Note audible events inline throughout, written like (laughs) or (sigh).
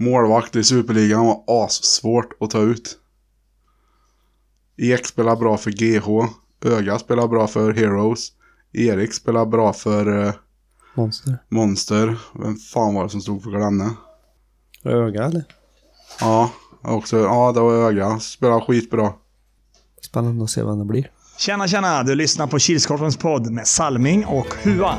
Målvakt i Superligan var assvårt att ta ut. Ek spelar bra för GH. Öga spelar bra för Heroes. Erik spelar bra för eh, Monster. Monster. Vem fan var det som stod för Glenne? Öga eller? Ja, också, ja det var Öga. Spelar skitbra. Spännande att se vem det blir. Tjena, tjena! Du lyssnar på Kilskorpens podd med Salming och Hua.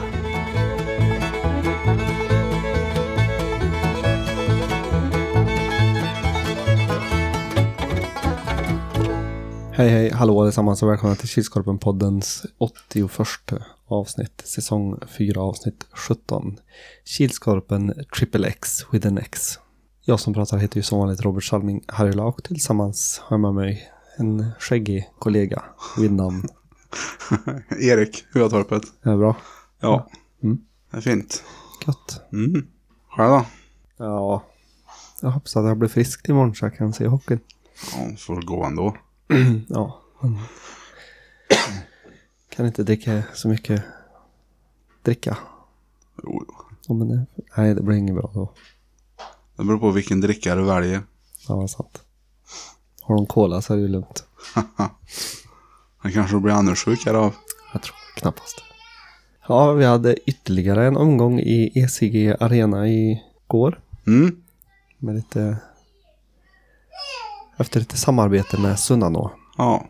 Hej hej, hallå allesammans och välkomna till Kilskorpen-poddens 81 avsnitt, säsong 4 avsnitt 17. Kilskorpen Triple X with an X. Jag som pratar heter ju som vanligt Robert Salming Harjula och tillsammans har jag med mig en skäggig kollega vid namn. (laughs) Erik, Huatorpet. Är det bra? Ja. Mm. Det är fint. Gött. Mm. Själv då? Ja, jag hoppas att jag blir frisk imorgon så jag kan se hockeyn. Ja, får gå ändå. (clears throat) Ja. (clears throat) Kan inte dricka så mycket dricka. Jo, Ja, men det, nej, det blir inget bra då. Det beror på vilken dricka du väljer. Ja, vad sant. Har de cola så är det ju lugnt. (laughs) Den kanske blir andersjuk av. Jag tror knappast. Ja, vi hade ytterligare en omgång i ECG Arena igår. Mm. Med lite... Efter lite samarbete med Sunnanå. Ja.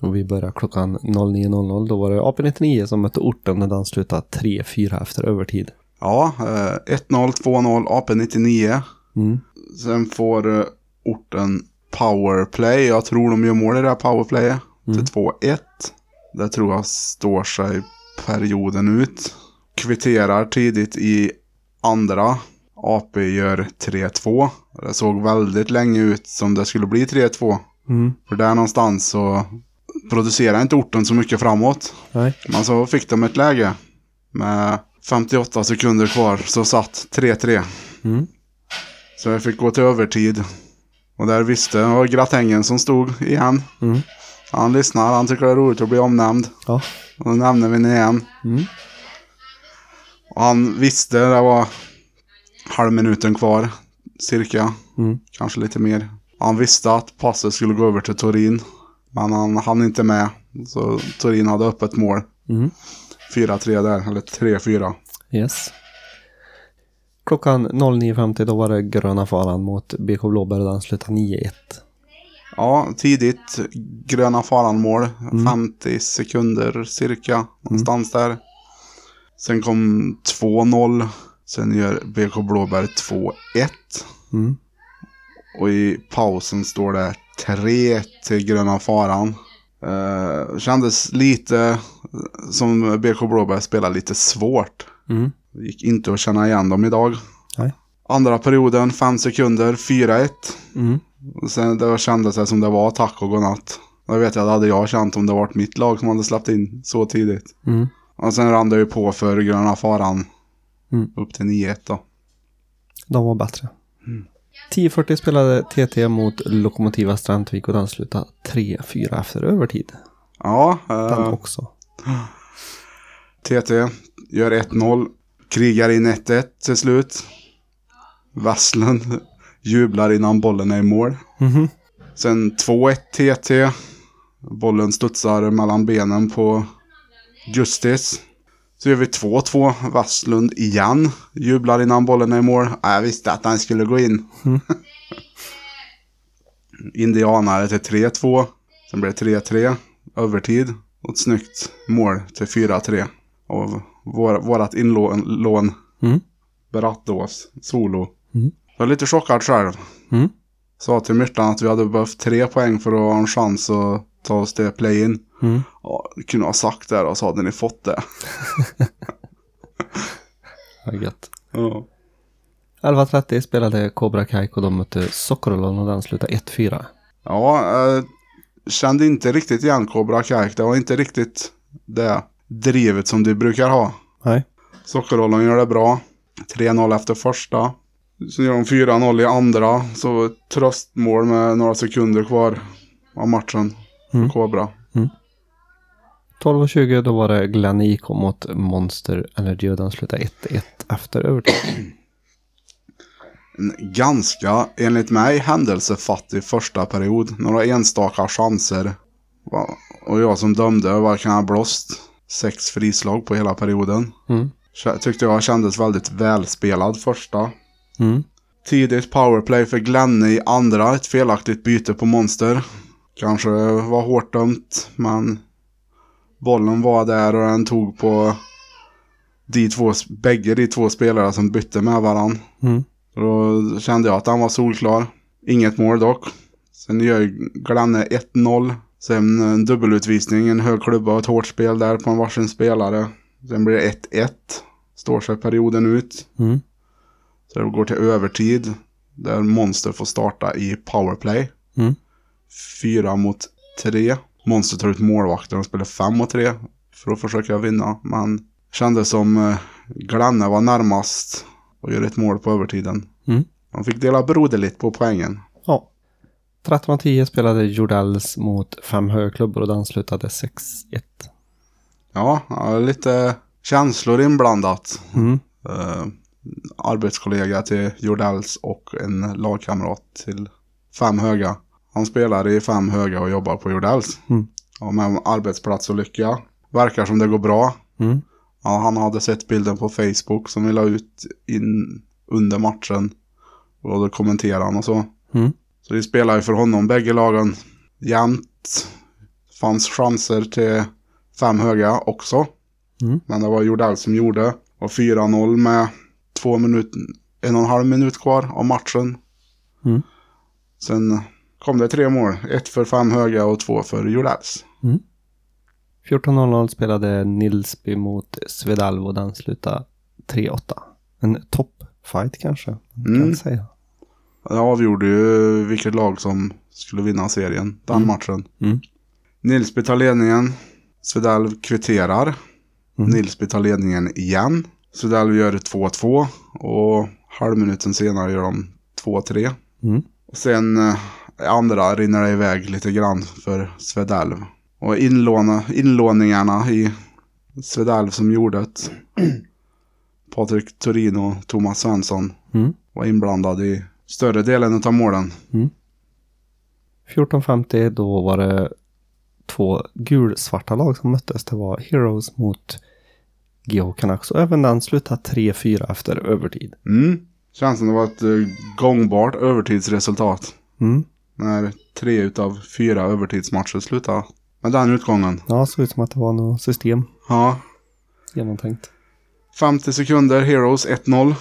Och vi började klockan 09.00. Då var det AP99 som mötte orten när den slutade 3-4 efter övertid. Ja, eh, 1-0, 2-0, AP99. Mm. Sen får eh, orten powerplay. Jag tror de gör mål i det här powerplayet. Till 2-1. Det tror jag står sig perioden ut. Kvitterar tidigt i andra. AP gör 3-2. Det såg väldigt länge ut som det skulle bli 3-2. Mm. För där någonstans så producerar inte orten så mycket framåt. Nej. Men så fick de ett läge. Med 58 sekunder kvar så satt 3-3. Mm. Så jag fick gå till övertid. Och där visste det var gratängen som stod igen. Mm. Han lyssnar, han tycker det är roligt att bli omnämnd. Ja. Och då nämner vi den igen. Mm. Och han visste, det var halv minuten kvar. Cirka. Mm. Kanske lite mer. Han visste att passet skulle gå över till Torin. Men han hann inte med. Så Torin hade öppet mål. Mm. 4-3 där, eller 3-4. Yes. Klockan 09.50 då var det gröna faran mot BK Blåbär och den slutade 9-1. Ja, tidigt. Gröna faran-mål. 50 sekunder cirka. Någonstans där. Sen kom 2-0. Sen gör BK Blåbär 2-1. Mm. Och i pausen står det 3 till gröna faran. Eh, kändes lite som BK Blåbär spelade lite svårt. Mm. Gick inte att känna igen dem idag. Nej. Andra perioden, 5 sekunder, 4-1. Mm. Sen det kändes det som det var tack och godnatt. Jag vet jag, det hade jag känt om det varit mitt lag som hade släppt in så tidigt. Mm. Och sen rann det ju på för gröna faran. Mm. Upp till 9-1 då. De var bättre. 10.40 spelade TT mot Lokomotiva Strandvik och den slutade 3-4 efter övertid. Ja, Den eh, också. TT gör 1-0. Krigar in 1-1 till slut. Vasslund jublar innan bollen är i mål. Mhm. Sen 2-1 TT. Bollen studsar mellan benen på Justice. Så gör vi 2-2. Vasslund igen. Jublar innan bollen är i mål. Ja, Jag visste att han skulle gå in. (laughs) Indianare till 3-2. Sen blir det 3-3. Övertid. Och ett snyggt mål till 4-3. Av vår, vårat inlån. Lån. Mm. Brattås. Solo. Mm. Jag är lite chockad själv. Mm. Sa till Myrtan att vi hade behövt tre poäng för att ha en chans att ta oss till play-in. Mm. Ja, kunde ha sagt det och så hade ni fått det. (laughs) Ja, gött. Ja. 11.30 spelade Cobra Kaik och de mötte Sockerollon och den slutade 1-4. Ja, jag kände inte riktigt igen Cobra Kaik. Det var inte riktigt det drivet som du brukar ha. Nej. Sockerrollen gör det bra. 3-0 efter första. Sen gör de 4-0 i andra. Så tröstmål med några sekunder kvar av matchen. Mm. Cobra. 12.20 då var det Glenn IK mot Monster Energy och den slutade 1-1 efter övertid. en (clears throat) ganska, enligt mig, händelsefattig första period. Några enstaka chanser. Och jag som dömde, vad kan jag ha blåst? Sex frislag på hela perioden. Mm. Tyckte jag kändes väldigt välspelad första. Mm. Tidigt powerplay för Glenne i andra, ett felaktigt byte på Monster. Kanske var hårt dömt, men bollen var där och den tog på de två, bägge de två spelare som bytte med varandra. Mm. Då kände jag att han var solklar. Inget mål dock. Sen gör Glenne 1-0. Sen en dubbelutvisning, en hög klubba och ett hårt spel där på en varsin spelare. Sen blir det 1-1. Står sig perioden ut. Mm. Så det går till övertid. Där Monster får starta i powerplay. Mm. Fyra mot tre. Monster tar ut målvakten och spelar fem mot tre. För att försöka vinna. Men kändes som eh, Glenne var närmast. Och gör ett mål på övertiden. Mm. De fick dela broderligt på poängen. Ja. 13.10 spelade Jordells mot fem högerklubbor och den slutade 6-1. Ja, lite känslor inblandat. Mm. Eh, arbetskollega till Jordells och en lagkamrat till Fem Höga. Han spelar i Fem Höga och jobbar på Jordells. Mm. Ja, med arbetsplatsolycka. Verkar som det går bra. Mm. Ja, han hade sett bilden på Facebook som vi la ut in under matchen. Och då kommenterade han och så. Mm. Så vi spelar ju för honom bägge lagen jämnt. Fanns chanser till fem höga också. Mm. Men det var Jordell som gjorde. Och 4-0 med två minuter, en och en halv minut kvar av matchen. Mm. Sen kom det tre mål. Ett för fem höga och två för Jordells. 14.00 spelade Nilsby mot Svedalv och den slutade 3-8. En toppfight kanske, man kan Mm. säga. Det avgjorde ju vilket lag som skulle vinna serien den Mm. matchen. Mm. Nilsby tar ledningen. Svedalv kvitterar. Mm. Nilsby tar ledningen igen. Svedalv gör 2-2 och halvminuten senare gör de 2-3. Mm. Sen eh, andra rinner det iväg lite grann för Svedalv. Och inlåna, inlåningarna i Svedalv som gjorde det. (clears throat) Patrik Torino och Thomas Svensson Mm. var inblandade i större delen av målen. 14.50 då var det två gulsvarta lag som möttes. Det var Heroes mot GH Canucks och även den slutade 3-4 efter övertid. Mm. Känns som det var ett eh, gångbart övertidsresultat. Mm. När tre utav fyra övertidsmatcher slutade med den utgången. Ja, såg ut som att det var något system Ja. genomtänkt. 50 sekunder, Heroes 1-0.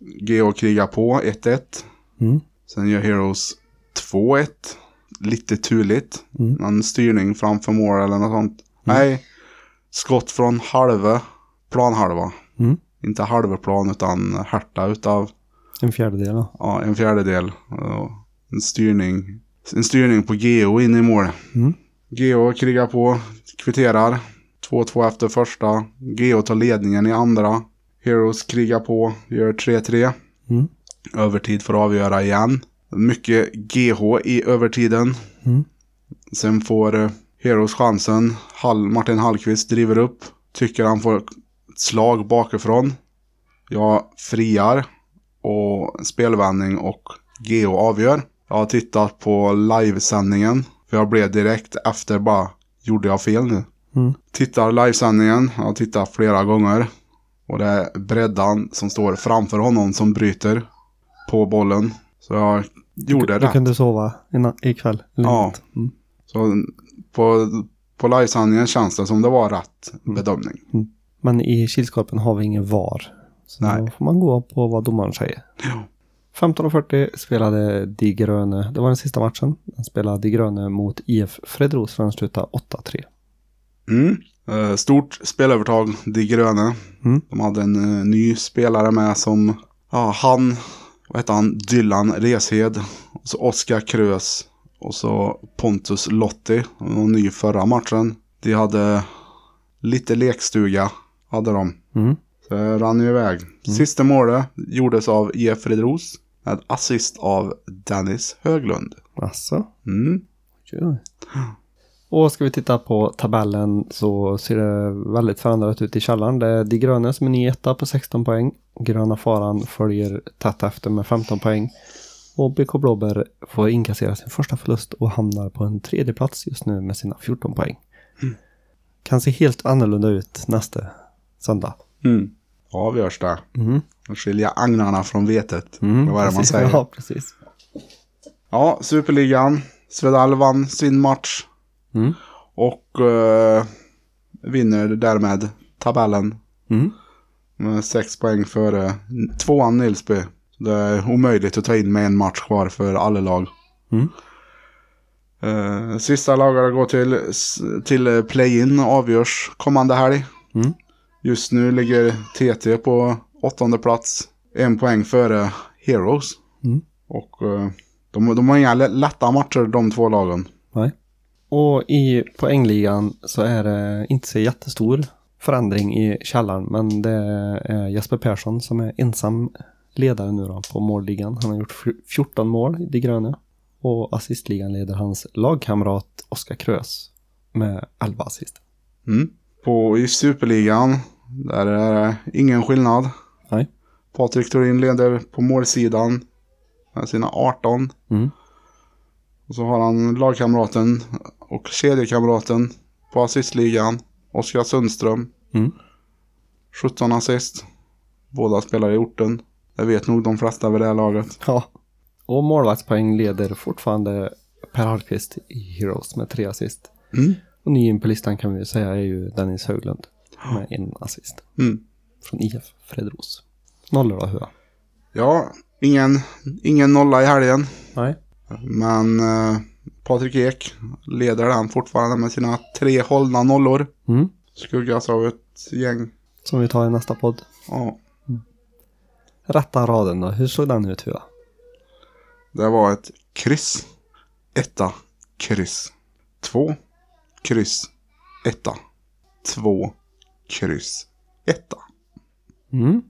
GH krigar på 1-1. Mm. Sen gör Heroes 2-1. Lite turligt. Mm. Någon styrning framför mål eller något sånt. Nej. Skott från halva planhalva. Mm. Inte halva plan utan härta utav En fjärdedel. ja, en fjärdedel. En styrning. En styrning på GO in i mål. Mm. GO krigar på, kvitterar. 2-2 efter första. GO tar ledningen i andra. Heroes krigar på, gör 3-3. Mm. Övertid för att avgöra igen. Mycket GH i övertiden. Mm. Sen får eh, Heroes chansen. Hall, Martin Hallqvist driver upp. Tycker han får ett slag bakifrån. Jag friar. Och spelvändning och GO avgör. Jag har tittat på livesändningen. För jag blev direkt efter bara, gjorde jag fel nu? Mm. Tittar livesändningen. Jag har tittat flera gånger. Och det är breddan som står framför honom som bryter på bollen. Så jag gjorde Du rätt. kunde sova innan, ikväll. eller Ja. Mm. Så på, på livesändningen känns det som det var rätt bedömning. Men i Kilskorpen har vi ingen VAR. Så Nej. då får man gå på vad domaren säger. 15.40 spelade De Gröne, det var den sista matchen. Den spelade De Gröne mot IF Fredros för den slutade 8-3. Mm. Eh, stort spelövertag, De Gröne. Mm. De hade en eh, ny spelare med som, ja, han, vad heter han, Dylan Reshed. Och så Oskar Krös. Och så Pontus Lotti, och ny förra matchen. De hade lite lekstuga, hade de. Mm. Så rann ju iväg. Sista målet gjordes av IF Fredros. Med assist av Dennis Höglund. Alltså. Mm. Oj. Och ska vi titta på tabellen så ser det väldigt förändrat ut i källaren. Det är De gröna som är ny etta på 16 poäng. Gröna faran följer tätt efter med 15 poäng. Och BK Blåbär får inkassera sin första förlust och hamnar på en tredje plats just nu med sina 14 poäng. Kan se helt annorlunda ut nästa söndag. Mm. Avgörs det. Mm. Att skilja agnarna från vetet. Mm, Vad är det man säger? Ja, precis. Ja, Superligan. Svedal vann sin match. Mm. Och eh, vinner därmed tabellen. Mm. Med sex poäng före tvåan Nilsby. Det är omöjligt att ta in med en match kvar för alla lag. Mm. Eh, sista lagarna går till, till play-in avgörs kommande helg. Mm. Just nu ligger TT på åttonde plats. En poäng före Heroes. Mm. Och eh, de, de har inga lä- lätta matcher de två lagen. Nej. Och i poängligan så är det inte så jättestor förändring i källaren. Men det är Jesper Persson som är ensam ledare nu då på målligan. Han har gjort fj- 14 mål i de gröna. Och assistligan leder hans lagkamrat Oskar Krös med 11 assist. Mm. På, I Superligan, där är ingen skillnad. Nej. Patrik Thorin leder på målsidan med sina 18. Mm. Och så har han lagkamraten och kedjekamraten på assistligan. Oskar Sundström. Mm. 17 assist. Båda spelar i orten. Det vet nog de flesta vid det här laget. Ja. Och målvaktspoäng leder fortfarande Per Hallqvist i Heroes med tre assist. Mm. Och ny in på listan kan vi säga är ju Dennis Höglund med en assist. Mm. Från IF Fredros. Nollor då, hur? Ja, ingen, ingen nolla i helgen. Nej. Men eh, Patrik Ek leder den fortfarande med sina tre hållna nollor. Mm. Skuggas av ett gäng. Som vi tar i nästa podd. Ja, Rätta raden då, hur såg den ut Hua? det var ett kryss. Etta, kryss. Två, kryss. Etta. Två, kryss. Etta. Mm.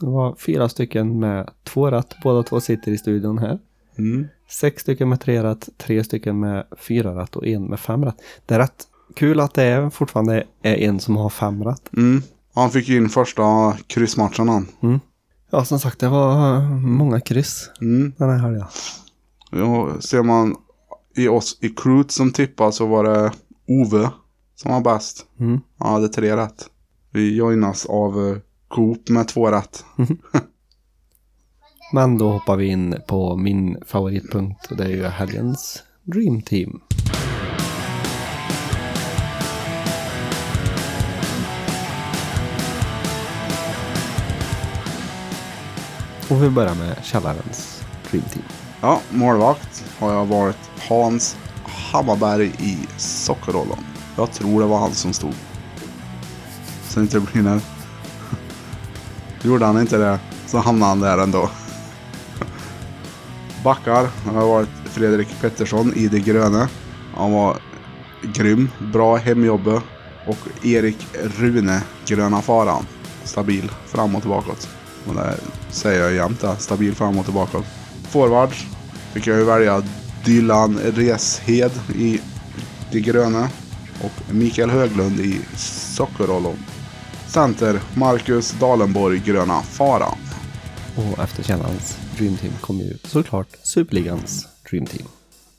Det var fyra stycken med två rätt. Båda två sitter i studion här. Mm. Sex stycken med tre rätt, tre stycken med fyra rätt och en med fem rätt. Det är rätt kul att det är fortfarande är en som har fem rätt. Mm. Han fick in första kryssmatchen han. Mm. Ja, som sagt, det var eh, många kryss Mm. den här helgen. Ja, ser man i oss i crewet som tippade så var det Ove som var bäst. Mm. Han hade tre rätt. Vi joinas av eh, Coop med två rätt. (laughs) Men då hoppar vi in på min favoritpunkt och det är ju helgens Dream Team. Och vi börjar med källarens Dream Team. Ja, målvakt har jag varit Hans Hammarberg i Sockerollon. Jag tror det var han som stod. Så inte det blir när... (laughs) Gjorde han inte det så hamnade han där ändå. (laughs) Backar har varit Fredrik Pettersson i det gröna. Han var grym, bra hemjobb och Erik Rune, gröna faran. Stabil fram och tillbaka. Och det säger jag jämt stabil fram och tillbaka. Forwards fick jag ju välja Dylan Reshed i det gröna och Mikael Höglund i Sockerollon. Center Marcus Dalenborg, gröna faran. Och efter källarens Dream Team kom ju såklart Superligans Dream Team.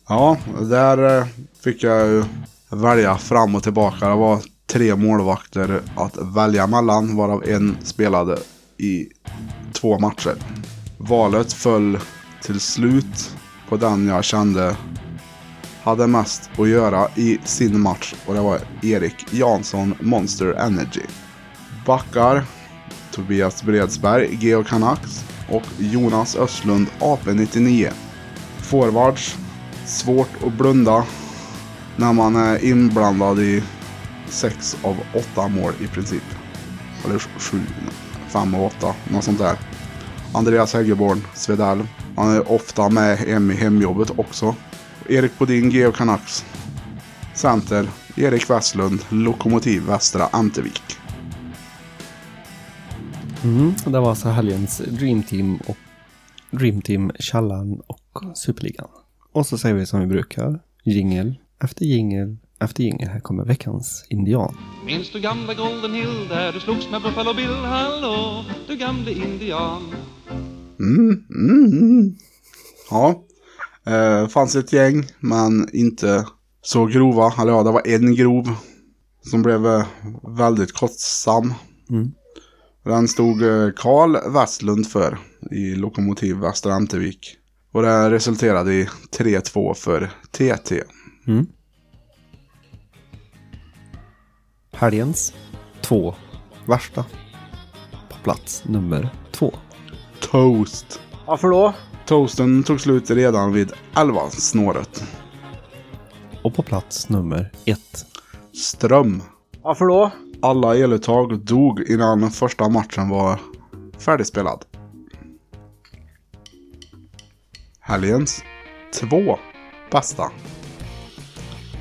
Ja, där eh, fick jag ju välja fram och tillbaka. Det var tre målvakter att välja mellan, varav en spelade i två matcher. Valet föll till slut på den jag kände hade mest att göra i sin match och det var Erik Jansson Monster Energy. Backar Tobias Bredsberg, Geo Canucks och Jonas Östlund AP99. Forwards svårt att blunda när man är inblandad i sex av åtta mål i princip. Eller sju, fem av åtta, något sånt där. Andreas Häggeborn, Svedell. Han är ofta med hem i hemjobbet också. Erik Bodin, Geo Canucks. Center, Erik Westlund, Lokomotiv Västra Antevik. Mm, det var alltså helgens Dream Team och Dream Team, Källan och Superligan. Och så säger vi som vi brukar, jingel efter jingel efter jingel. Här kommer veckans indian. Minns du gamla Golden Hill där du slogs med Buffalo Bill? Hallå, du gamle indian. Mm, mm, mm. Ja. Eh, fanns ett gäng, men inte så grova. Eller ja, det var en grov. Som blev eh, väldigt kostsam. Mm. Den stod eh, Karl Westlund för i Lokomotiv Västra Ämtervik. Och det resulterade i 3-2 för TT. Mm. Helgens två värsta. På plats nummer två. Toast. Varför då? Toasten tog slut redan vid 11 snåret. Och på plats nummer ett. Ström. Varför då? Alla eluttag dog innan första matchen var färdigspelad. Helgens två bästa.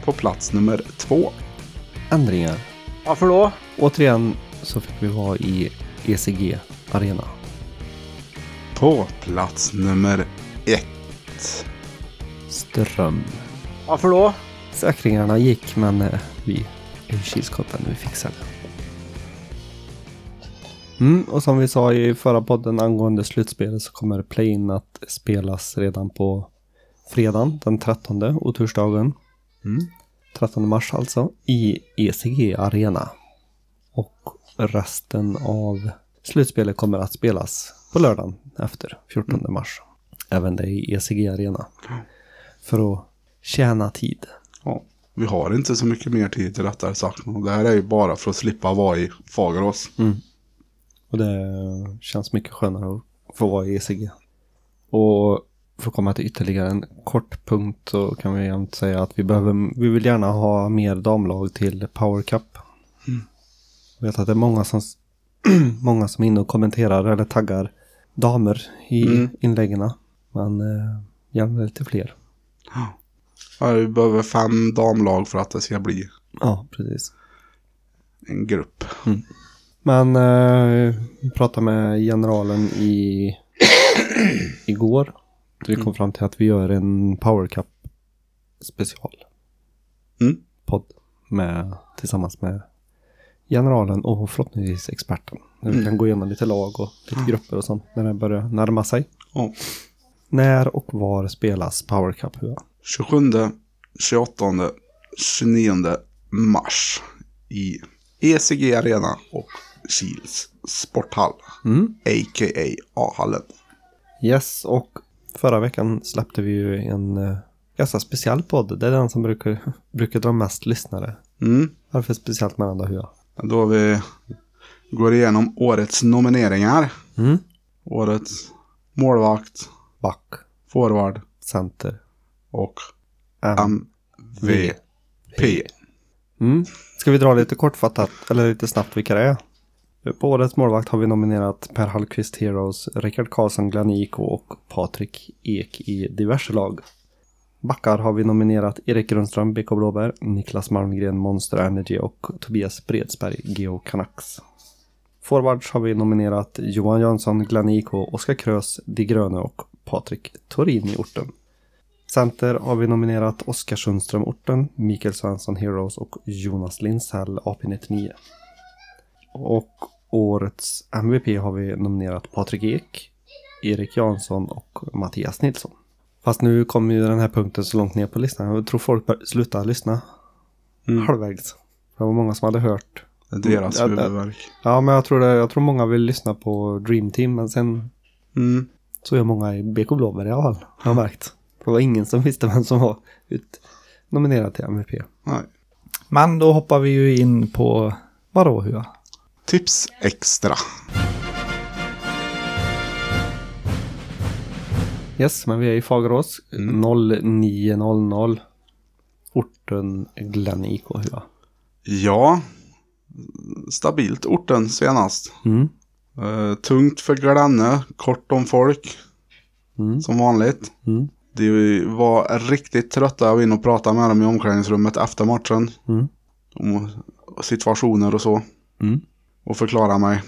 På plats nummer två. Ändringar. Varför då? Återigen så fick vi vara i ECG Arena. På plats nummer ett. Ström. Varför då? Säkringarna gick men eh, vi är i Kilskorpen. Vi fixar det. Mm, och som vi sa i förra podden angående slutspelet så kommer play-in att spelas redan på fredagen den 13 otursdagen. Mm. 13 mars alltså i ECG Arena. Och resten av slutspelet kommer att spelas på lördagen efter 14 mars. Även det i ECG Arena. För att tjäna tid. Ja, vi har inte så mycket mer tid till rättare sagt. Det här är ju bara för att slippa vara i Fagerås. Och det känns mycket skönare att få vara i ECG. Och för att komma till ytterligare en kort punkt så kan vi jämt säga att vi behöver, vi vill gärna ha mer damlag till Power Cup. Jag vet att det är många som, (clears throat) många som är inne och kommenterar eller taggar damer i Mm. inläggen. Men eh, gärna lite fler. Ja, vi behöver fem damlag för att det ska bli Ja, precis. en grupp. Men eh, pratade med generalen i (coughs) igår. Vi kom fram till att vi gör en Power Cup special. Mm. Podd med, tillsammans med generalen och förhoppningsvis experten. Där vi kan gå igenom lite lag och lite grupper och sånt när det börjar närma sig. Ja. När och var spelas Power Cup? Hua? 27, 28, 29 mars i ECG Arena och Kils sporthall. Mm. A.k.a. A-hallen. Yes, och förra veckan släppte vi ju en eh, ganska speciell podd. Det är den som brukar, (laughs) brukar dra mest lyssnare. Mm. Varför speciellt med den då, Hua? Då vi går igenom årets nomineringar. Mm. Årets målvakt, Back, forward center, och. MVP. Mm. Ska vi dra lite kortfattat, eller lite snabbt vilka det är? På årets målvakt har vi nominerat Per Hallqvist Heroes, Rickard Karlsson Glenn IK och Patrik Ek i diverse lag. Backar har vi nominerat Erik Grundström, BK Blåbär, Niklas Malmgren, Monster Energy och Tobias Bredsberg, Geo Canucks. Forwards har vi nominerat Johan Jönsson, Glenn IK, Oskar Krös, De Gröne och Patrik Torin i orten. Center har vi nominerat Oskar Sundström Orten, Mikael Svensson Heroes och Jonas Lindsell AP99. Och årets MVP har vi nominerat Patrik Ek, Erik Jansson och Mattias Nilsson. Fast nu kommer ju den här punkten så långt ner på listan. Jag tror folk bör sluta lyssna Mm. halvvägs. Det var många som hade hört. Deras Ja, huvudvärk. Ja, men jag tror, det, jag tror många vill lyssna på Dream Team, men sen Mm. så är många i BK Blåbär i alla fall. Har jag märkt. Det var ingen som visste vem som var ut nominerad till MVP. Nej. Men då hoppar vi ju in på vadå Hua? Tips extra. Yes, men vi är i Fagerås. Mm. 0900. Orten Glenn IK Hua. Ja. Stabilt orten senast. Mm. Eh, tungt för Glenne. Kort om folk. Mm. Som vanligt. Mm. De var riktigt trötta av in och prata med dem i omklädningsrummet efter matchen. Mm. Om situationer och så. Mm. Och förklara mig.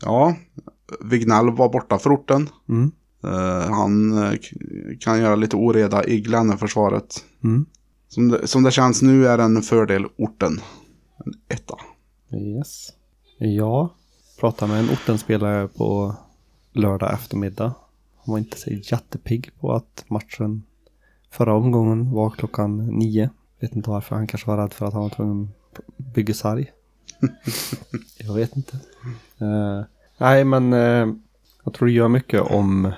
Ja, Vignell var borta för orten. Eh, han eh, kan göra lite oreda i Glenneförsvaret. Mm. Som det, som det känns nu är en fördel orten. En etta. Yes. Jag pratade med en ortenspelare på lördag eftermiddag. Han var inte så jättepigg på att matchen förra omgången var klockan nio. Vet inte varför. Han kanske var rädd för att han var tvungen att bygga sarg. (laughs) jag vet inte. Eh, nej, men eh, jag tror det gör mycket om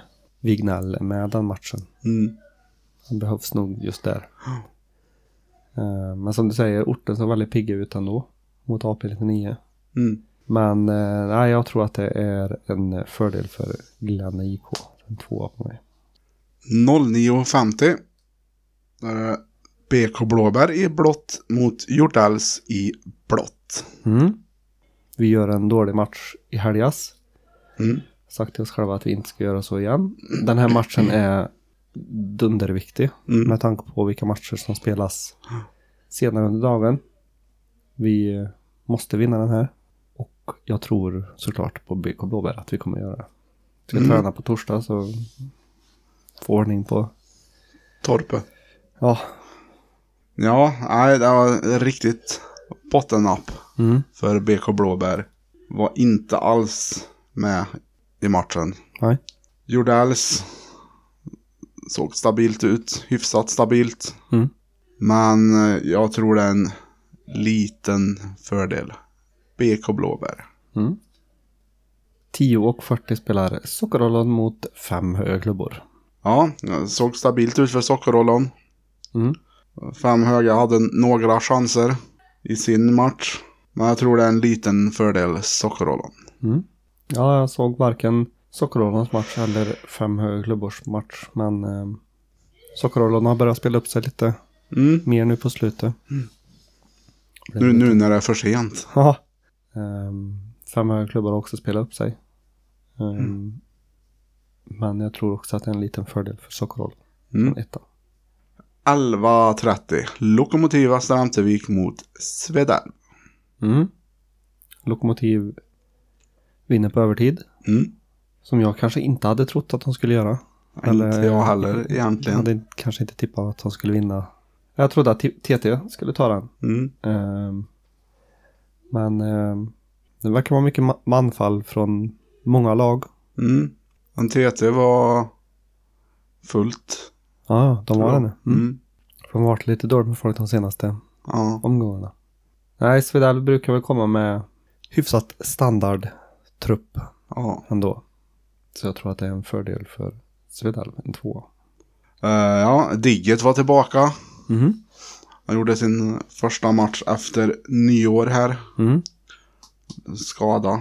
Vignell är med den matchen. Mm. Han behövs nog just där. Eh, men som du säger, orten ser väldigt pigga ut ändå. Mot AP99. Mm. Men eh, nej, jag tror att det är en fördel för Glenn IK. En tvåa på mig. 09.50. Där är det BK Blåbär i blått mot Hjortälls i blått. Mm. Vi gör en dålig match i helgas. Mm. Sagt till oss själva att vi inte ska göra så igen. Den här matchen är dunderviktig. Mm. Med tanke på vilka matcher som spelas senare under dagen. Vi eh, måste vinna den här. Och jag tror såklart på BK Blåbär att vi kommer göra det. Ska Mm. träna på torsdag så få ordning på. Torpe. Ja. Ja, nej, det var riktigt bottennapp Mm. för BK Blåbär. Var inte alls med i matchen. Nej. Jordals såg stabilt ut, hyfsat stabilt. Mm. Men eh, jag tror det är en liten fördel. BK Blåbär. Mm. 10 och 40 spelar Sockerrollen mot fem högklubbor. Ja, det såg stabilt ut för Sockerrollon. Mm. Fem höga hade några chanser i sin match. Men jag tror det är en liten fördel Sockerrollon. Mm. Ja, jag såg varken Sockerrollens match eller fem högklubbors match. Men eh, Sockerrollen har börjat spela upp sig lite Mm. mer nu på slutet. Nu, nu när det är för sent. Ja. Um, fem högklubbar har också spelat upp sig. Ehm, Men jag tror också att det är en liten fördel för Sockerrollen. Mm. Från ettan. 11.30. Lokomotiva Strandvik mot Svedal. Mm. Lokomotiv vinner på övertid. Mm. Som jag kanske inte hade trott att de skulle göra. Inte jag heller Jag egentligen. hade kanske inte tippat att de skulle vinna. Jag trodde att TT skulle ta den. Mm. Ehm, men ehm, det verkar vara mycket ma- manfall från många lag. Mm. Men TT var fullt. Ja, de var det nu. Mm. Mm. De har varit lite dåligt med folk de senaste Ja. omgångarna. Nej, Svedal brukar väl komma med hyfsat standard trupp ja. ändå. Så jag tror att det är en fördel för Svedal, en tvåa. Eh, ja, Digget var tillbaka. Mhm. Han gjorde sin första match efter nyår här. Mm. Skada.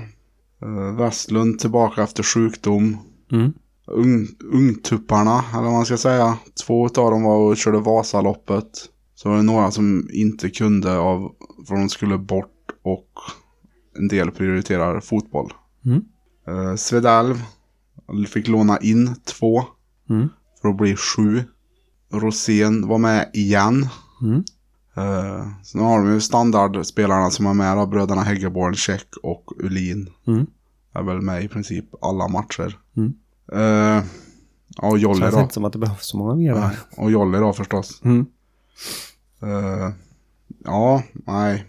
Uh, Westlund tillbaka efter sjukdom. Mm. Ung, ungtupparna, eller vad man ska säga. Två av dem var och körde Vasaloppet. Så var det några som inte kunde av, för de skulle bort och en del prioriterar fotboll. Mm. Uh, Svedalv fick låna in två Mm. för att bli sju. Rosén var med igen. Mm. Uh, så nu har de ju standardspelarna som är med då, bröderna Häggeborn, Käck och Ulin. Mm. Är väl med i princip alla matcher. Mm. Uh, ja, och Jolly Känns då. inte som att det behövs så många mer där. och Jolly då förstås. Mm. Eh, ja, nej.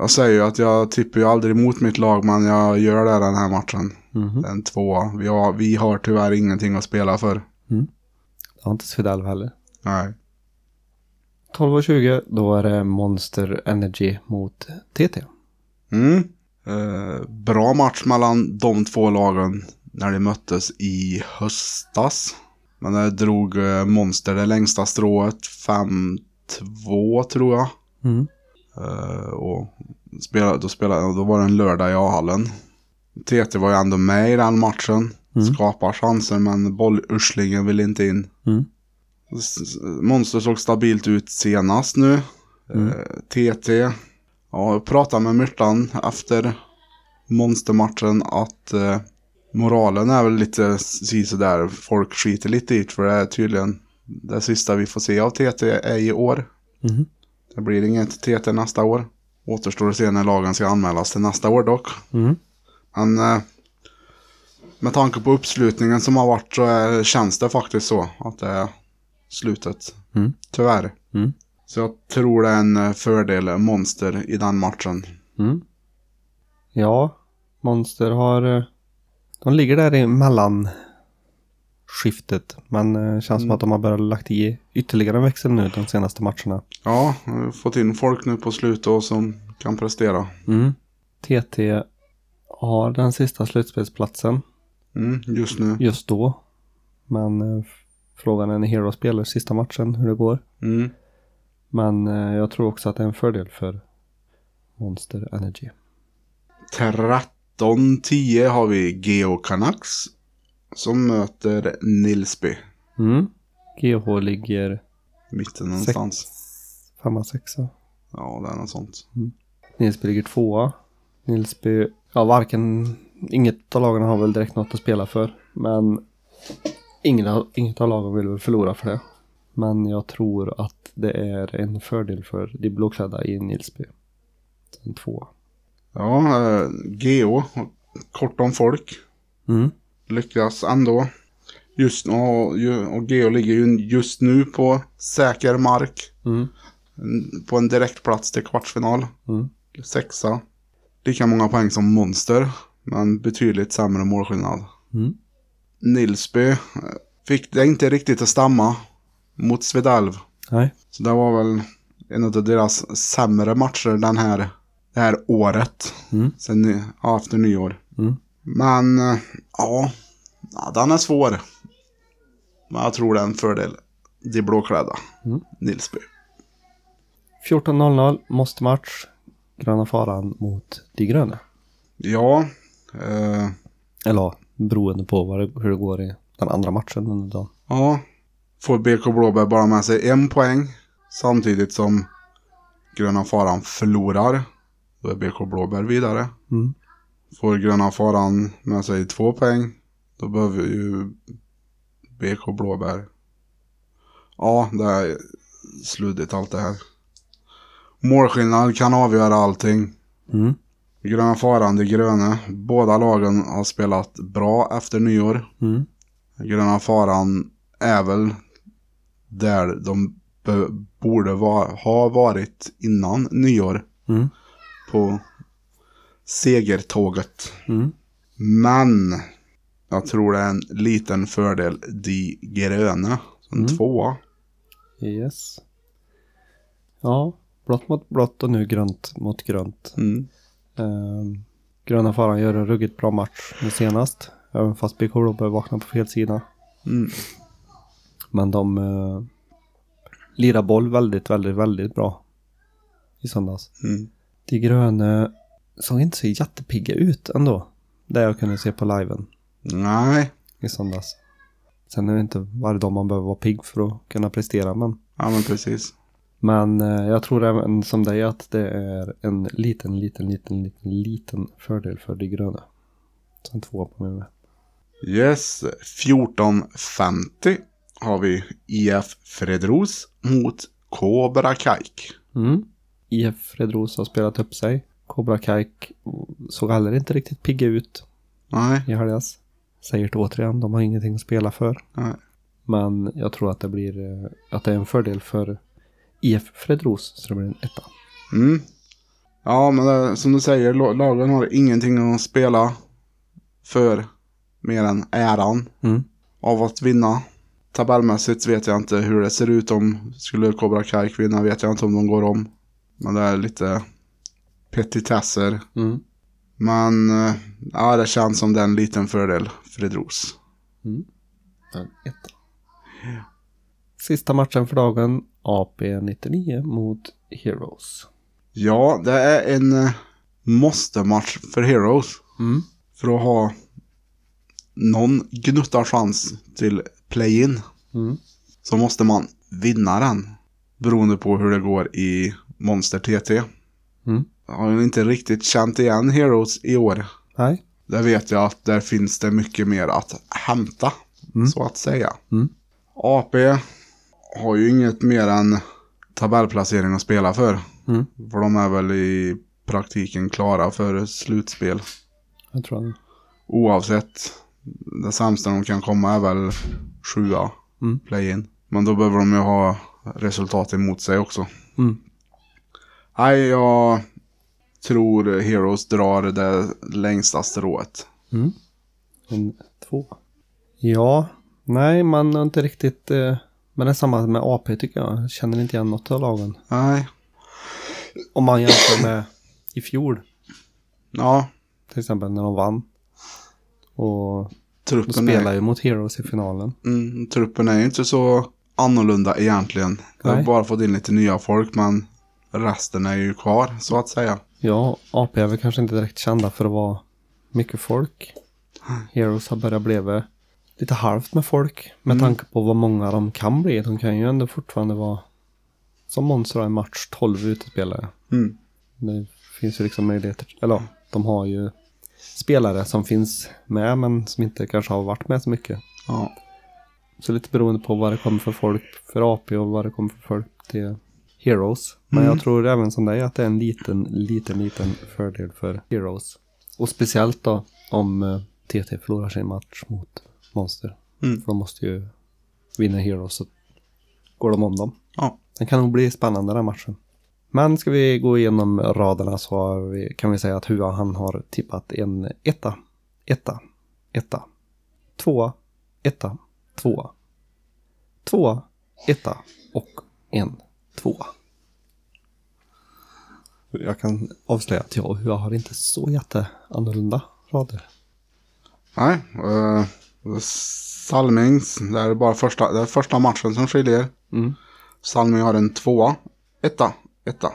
Jag säger ju att jag tippar ju aldrig emot mitt lag, men jag gör det den här matchen. Mhm. En tvåa. Vi har, vi har tyvärr ingenting att spela för. Det har inte Svedal heller. Nej. 12.20 då är det Monster Energy mot TT. Mm. Eh, bra match mellan de två lagen när de möttes i höstas. Men det drog eh, Monster det längsta strået. 5-2 tror jag. Mm. Eh, och spelade, då, spelade, då var det en lördag i A-hallen. TT var ju ändå med i den matchen. Mm. Skapar chanser men bollurslingen vill inte in. Mm. Monster såg stabilt ut senast nu. Mm. Eh, TT. Ja, jag pratade med Myrtan efter Monstermatchen att eh, moralen är väl lite si där. Folk skiter lite i det för det är tydligen det sista vi får se av TT är i år. Mhm. Det blir inget TT nästa år. Återstår att se när lagen ska anmälas till nästa år dock. Mm. Men eh, med tanke på uppslutningen som har varit så är, känns det faktiskt så att det är slutet. Mm. Tyvärr. Mm. Så jag tror det är en eh, fördel Monster i den matchen. Mm. Ja, Monster har... eh, De ligger där i mellan skiftet. Men eh, känns som att de har börjat lagt i ytterligare en växel nu de senaste matcherna. Ja, fått in folk nu på slutet och som kan prestera. Mm. TT har den sista slutspelsplatsen Mm, just nu. just då. Men eh, frågan är när Hero spelar sista matchen hur det går. Mm. Men eh, jag tror också att det är en fördel för Monster Energy. 13-10 har vi Geo Canucks. Som möter Nilsby. Mm. GH ligger Mitten någonstans. femma, sexa. Ja, det är något sånt. Nilsby ligger tvåa. Nilsby, ja varken, inget av lagen har väl direkt något att spela för. Men ingen, inget av lagen vill väl förlora för det. Men jag tror att det är en fördel för de blåklädda i Nilsby. En tvåa. Ja, eh, Geo. Kort om folk. Mm. Lyckas ändå. Just och, ju- och Geo ligger ju just nu på säker mark. Mm. En- På en direktplats till kvartsfinal. Mm. Sexa. Lika många poäng som Monster. Men betydligt sämre målskillnad. Mm. Nilsby eh, fick det inte riktigt att stämma mot Svedalv. Nej. Så det var väl en av deras sämre matcher den här, det här året. Mm. Sen, efter nyår. Mm. Men eh, ja, den är svår. Men jag tror det är en fördel. De blåklädda. Mm. Nilsby. 14.00 måste match. Gröna faran mot de gröna. Ja, eh, Eller beroende på det, hur det går i den andra matchen under dagen. ja. Får BK Blåbär bara med sig en poäng. Samtidigt som Gröna Faran förlorar. Då är BK Blåbär vidare. Mm. Får Gröna Faran med sig två poäng. Då behöver ju BK Blåbär. Ja, det är sluddigt allt det här. Målskillnad kan avgöra allting. Mm. Gröna Faran, de gröna. Båda lagen har spelat bra efter nyår. Mm. Gröna Faran är väl där de borde va- ha varit innan nyår. Mm. På segertåget. Mm. Men jag tror det är en liten fördel de gröna. En Mm. tvåa. Yes. Ja, blått mot blått och nu grönt mot grönt. Mm. Ehm, gröna faran gör en ruggigt bra match nu senast. Även fast BK Robber vaknar på fel sida. Mm. Men de uh, lirar boll väldigt, väldigt, väldigt bra. I söndags. Mm. De gröna såg inte så jättepigga ut ändå. Det jag kunde se på liven Nej. i söndags. Sen är det inte varje dag man behöver vara pigg för att kunna prestera. Men, Ja men precis. men eh, jag tror även som dig att det är en liten, liten, liten, liten, liten fördel för de gröna. Sen två på mig med. Yes. 14.50 har vi IF Fredros mot Kobra Kajk. Mm. IF Fredros har spelat upp sig. Cobra Kajk såg heller inte riktigt pigga ut Nej. i helgas. Säger det återigen, de har ingenting att spela för. Nej. Men jag tror att det blir eh, att det är en fördel för IF Fredros så det blir en etta. Mm. Ja, men det, som du säger, la- lagen har ingenting att spela för mer än äran Mm. av att vinna. Tabellmässigt vet jag inte hur det ser ut om skulle Cobra Kai vinna vet jag inte om de går om. Men det är lite petitesser. Mm. Men eh, ja, det känns som det är en liten fördel för Edros. En etta. Sista matchen för dagen AP 99 mot Heroes. Ja, det är en eh, måste-match för Heroes. Mm. För att ha någon gnutta chans till play-in. Mm. så måste man vinna den. Beroende på hur det går i Monster TT. Mm. Jag har ju inte riktigt känt igen Heroes i år. Nej. Där vet jag att där finns det mycket mer att hämta. Så att säga. Mm. AP har ju inget mer än tabellplacering att spela för. Mm. För de är väl i praktiken klara för slutspel. Jag tror han. Oavsett. Det sämsta de kan komma är väl sjua Mm. play-in. Men då behöver de ju ha resultat emot sig också. Mm. Nej, jag tror Heroes drar det längsta strået. Mm. En två. Ja, nej man har inte riktigt... Eh, men det är samma med AP tycker jag. Jag känner inte igen något av lagen. Nej, Om man jämför med (clears throat) i fjol. ja, Till exempel när de vann. Och de truppen spelar är, ju mot Heroes i finalen. mm, truppen är ju inte så annorlunda egentligen. Jag har Nej. bara fått in lite nya folk, men resten är ju kvar, så att säga. Ja, AP är väl kanske inte direkt kända för att vara mycket folk. Heroes har börjat bli lite halvt med folk. Med Mm. tanke på vad många de kan bli. De kan ju ändå fortfarande vara som monster i match 12 utespelare. Mm. Det finns ju liksom möjligheter. Eller ja, de har ju spelare som finns med men som inte kanske har varit med så mycket. Ja. Så lite beroende på vad det kommer för folk för AP och vad det kommer för folk till Heroes. Men Mm. jag tror även som dig att det är en liten, liten, liten fördel för Heroes. Och speciellt då om eh, TT förlorar sin match mot Monster. Mm. För de måste ju vinna Heroes så går de om dem. Ja. Den kan nog bli spännande den matchen. Men ska vi gå igenom raderna så vi, kan vi säga att Hua han har tippat en etta, etta, etta, tvåa, etta, tvåa, tvåa, etta och en tvåa. Jag kan avslöja att jag Hua har inte så jätteannorlunda rader. Nej, uh, Salmings, det är bara första, det är första matchen som skiljer. Mm. Salming har en tvåa, etta, etta,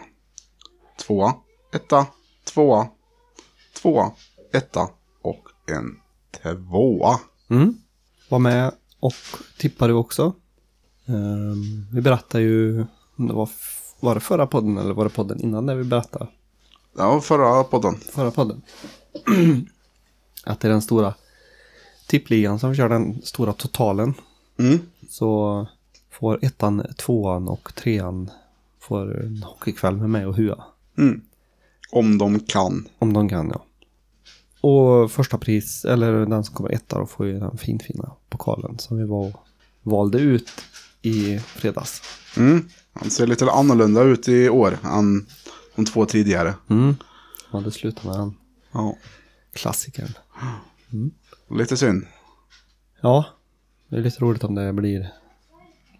tvåa, etta, tvåa, tvåa, etta och en tvåa. Mm. Var med och tippade du också. Ehm, vi berättade ju, det var, var det förra podden eller var det podden innan när vi berättade? Var förra podden. Förra podden. (clears throat) att det är den stora tippligan som kör den stora totalen. Mm. Så får ettan, tvåan och trean får en hockeykväll med mig och Hua. Mm. Om de kan. Om de kan ja. Och första pris, eller den som kommer etta då får ju den finfina pokalen som vi var och valde ut i fredags. Mm. Han ser lite annorlunda ut i år än de två tidigare. Mm. Ja, det slutar med den Ja, klassikern. lite synd. Ja, det är lite roligt om det blir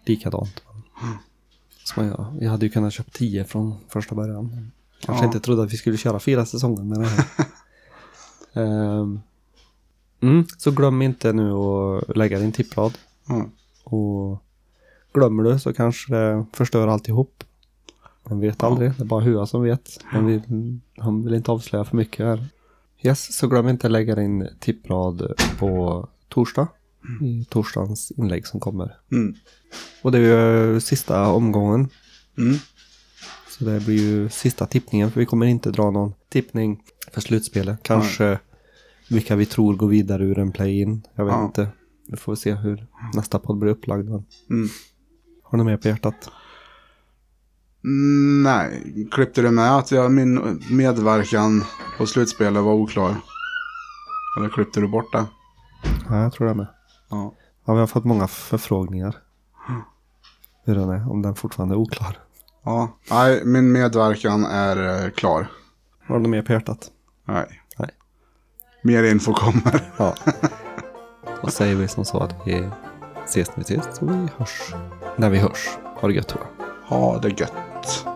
likadant. Som man gör. Vi hade ju kunnat köpa tio från första början. Kanske Ja. inte trodde att vi skulle köra fyra säsonger med det här. (laughs) Ehm. mm, så glöm inte nu att lägga din tipprad. Mm. Och glömmer du så kanske det förstör alltihop. Man vet aldrig, det är bara Hua som vet. Han vill, han vill inte avslöja för mycket här. Yes, så glöm inte att lägga din tipprad på torsdag. I torsdagens inlägg som kommer. Mm. Och det är ju sista omgången. Mm. Så det blir ju sista tippningen. För vi kommer inte dra någon tippning för slutspelet. Kanske vilka vi tror går vidare ur en play-in. Jag vet Ja. inte. Vi får se hur nästa podd blir upplagd. Men Mm. Har ni mer på hjärtat? Mm, Nej, klippte du med att jag, min medverkan på slutspelet var oklar? Eller klippte du bort det? Ja, jag tror det med. Ja. Ja, vi har fått många förfrågningar. Hur den är, om den fortfarande är oklar. Ja, nej, min medverkan är eh, klar. Har du mer på hjärtat? Nej. Nej. Mer info kommer. Ja. (laughs) Då säger vi som så att vi ses när vi ses och vi hörs när vi hörs. Ha det gött Tora. Ha det gött.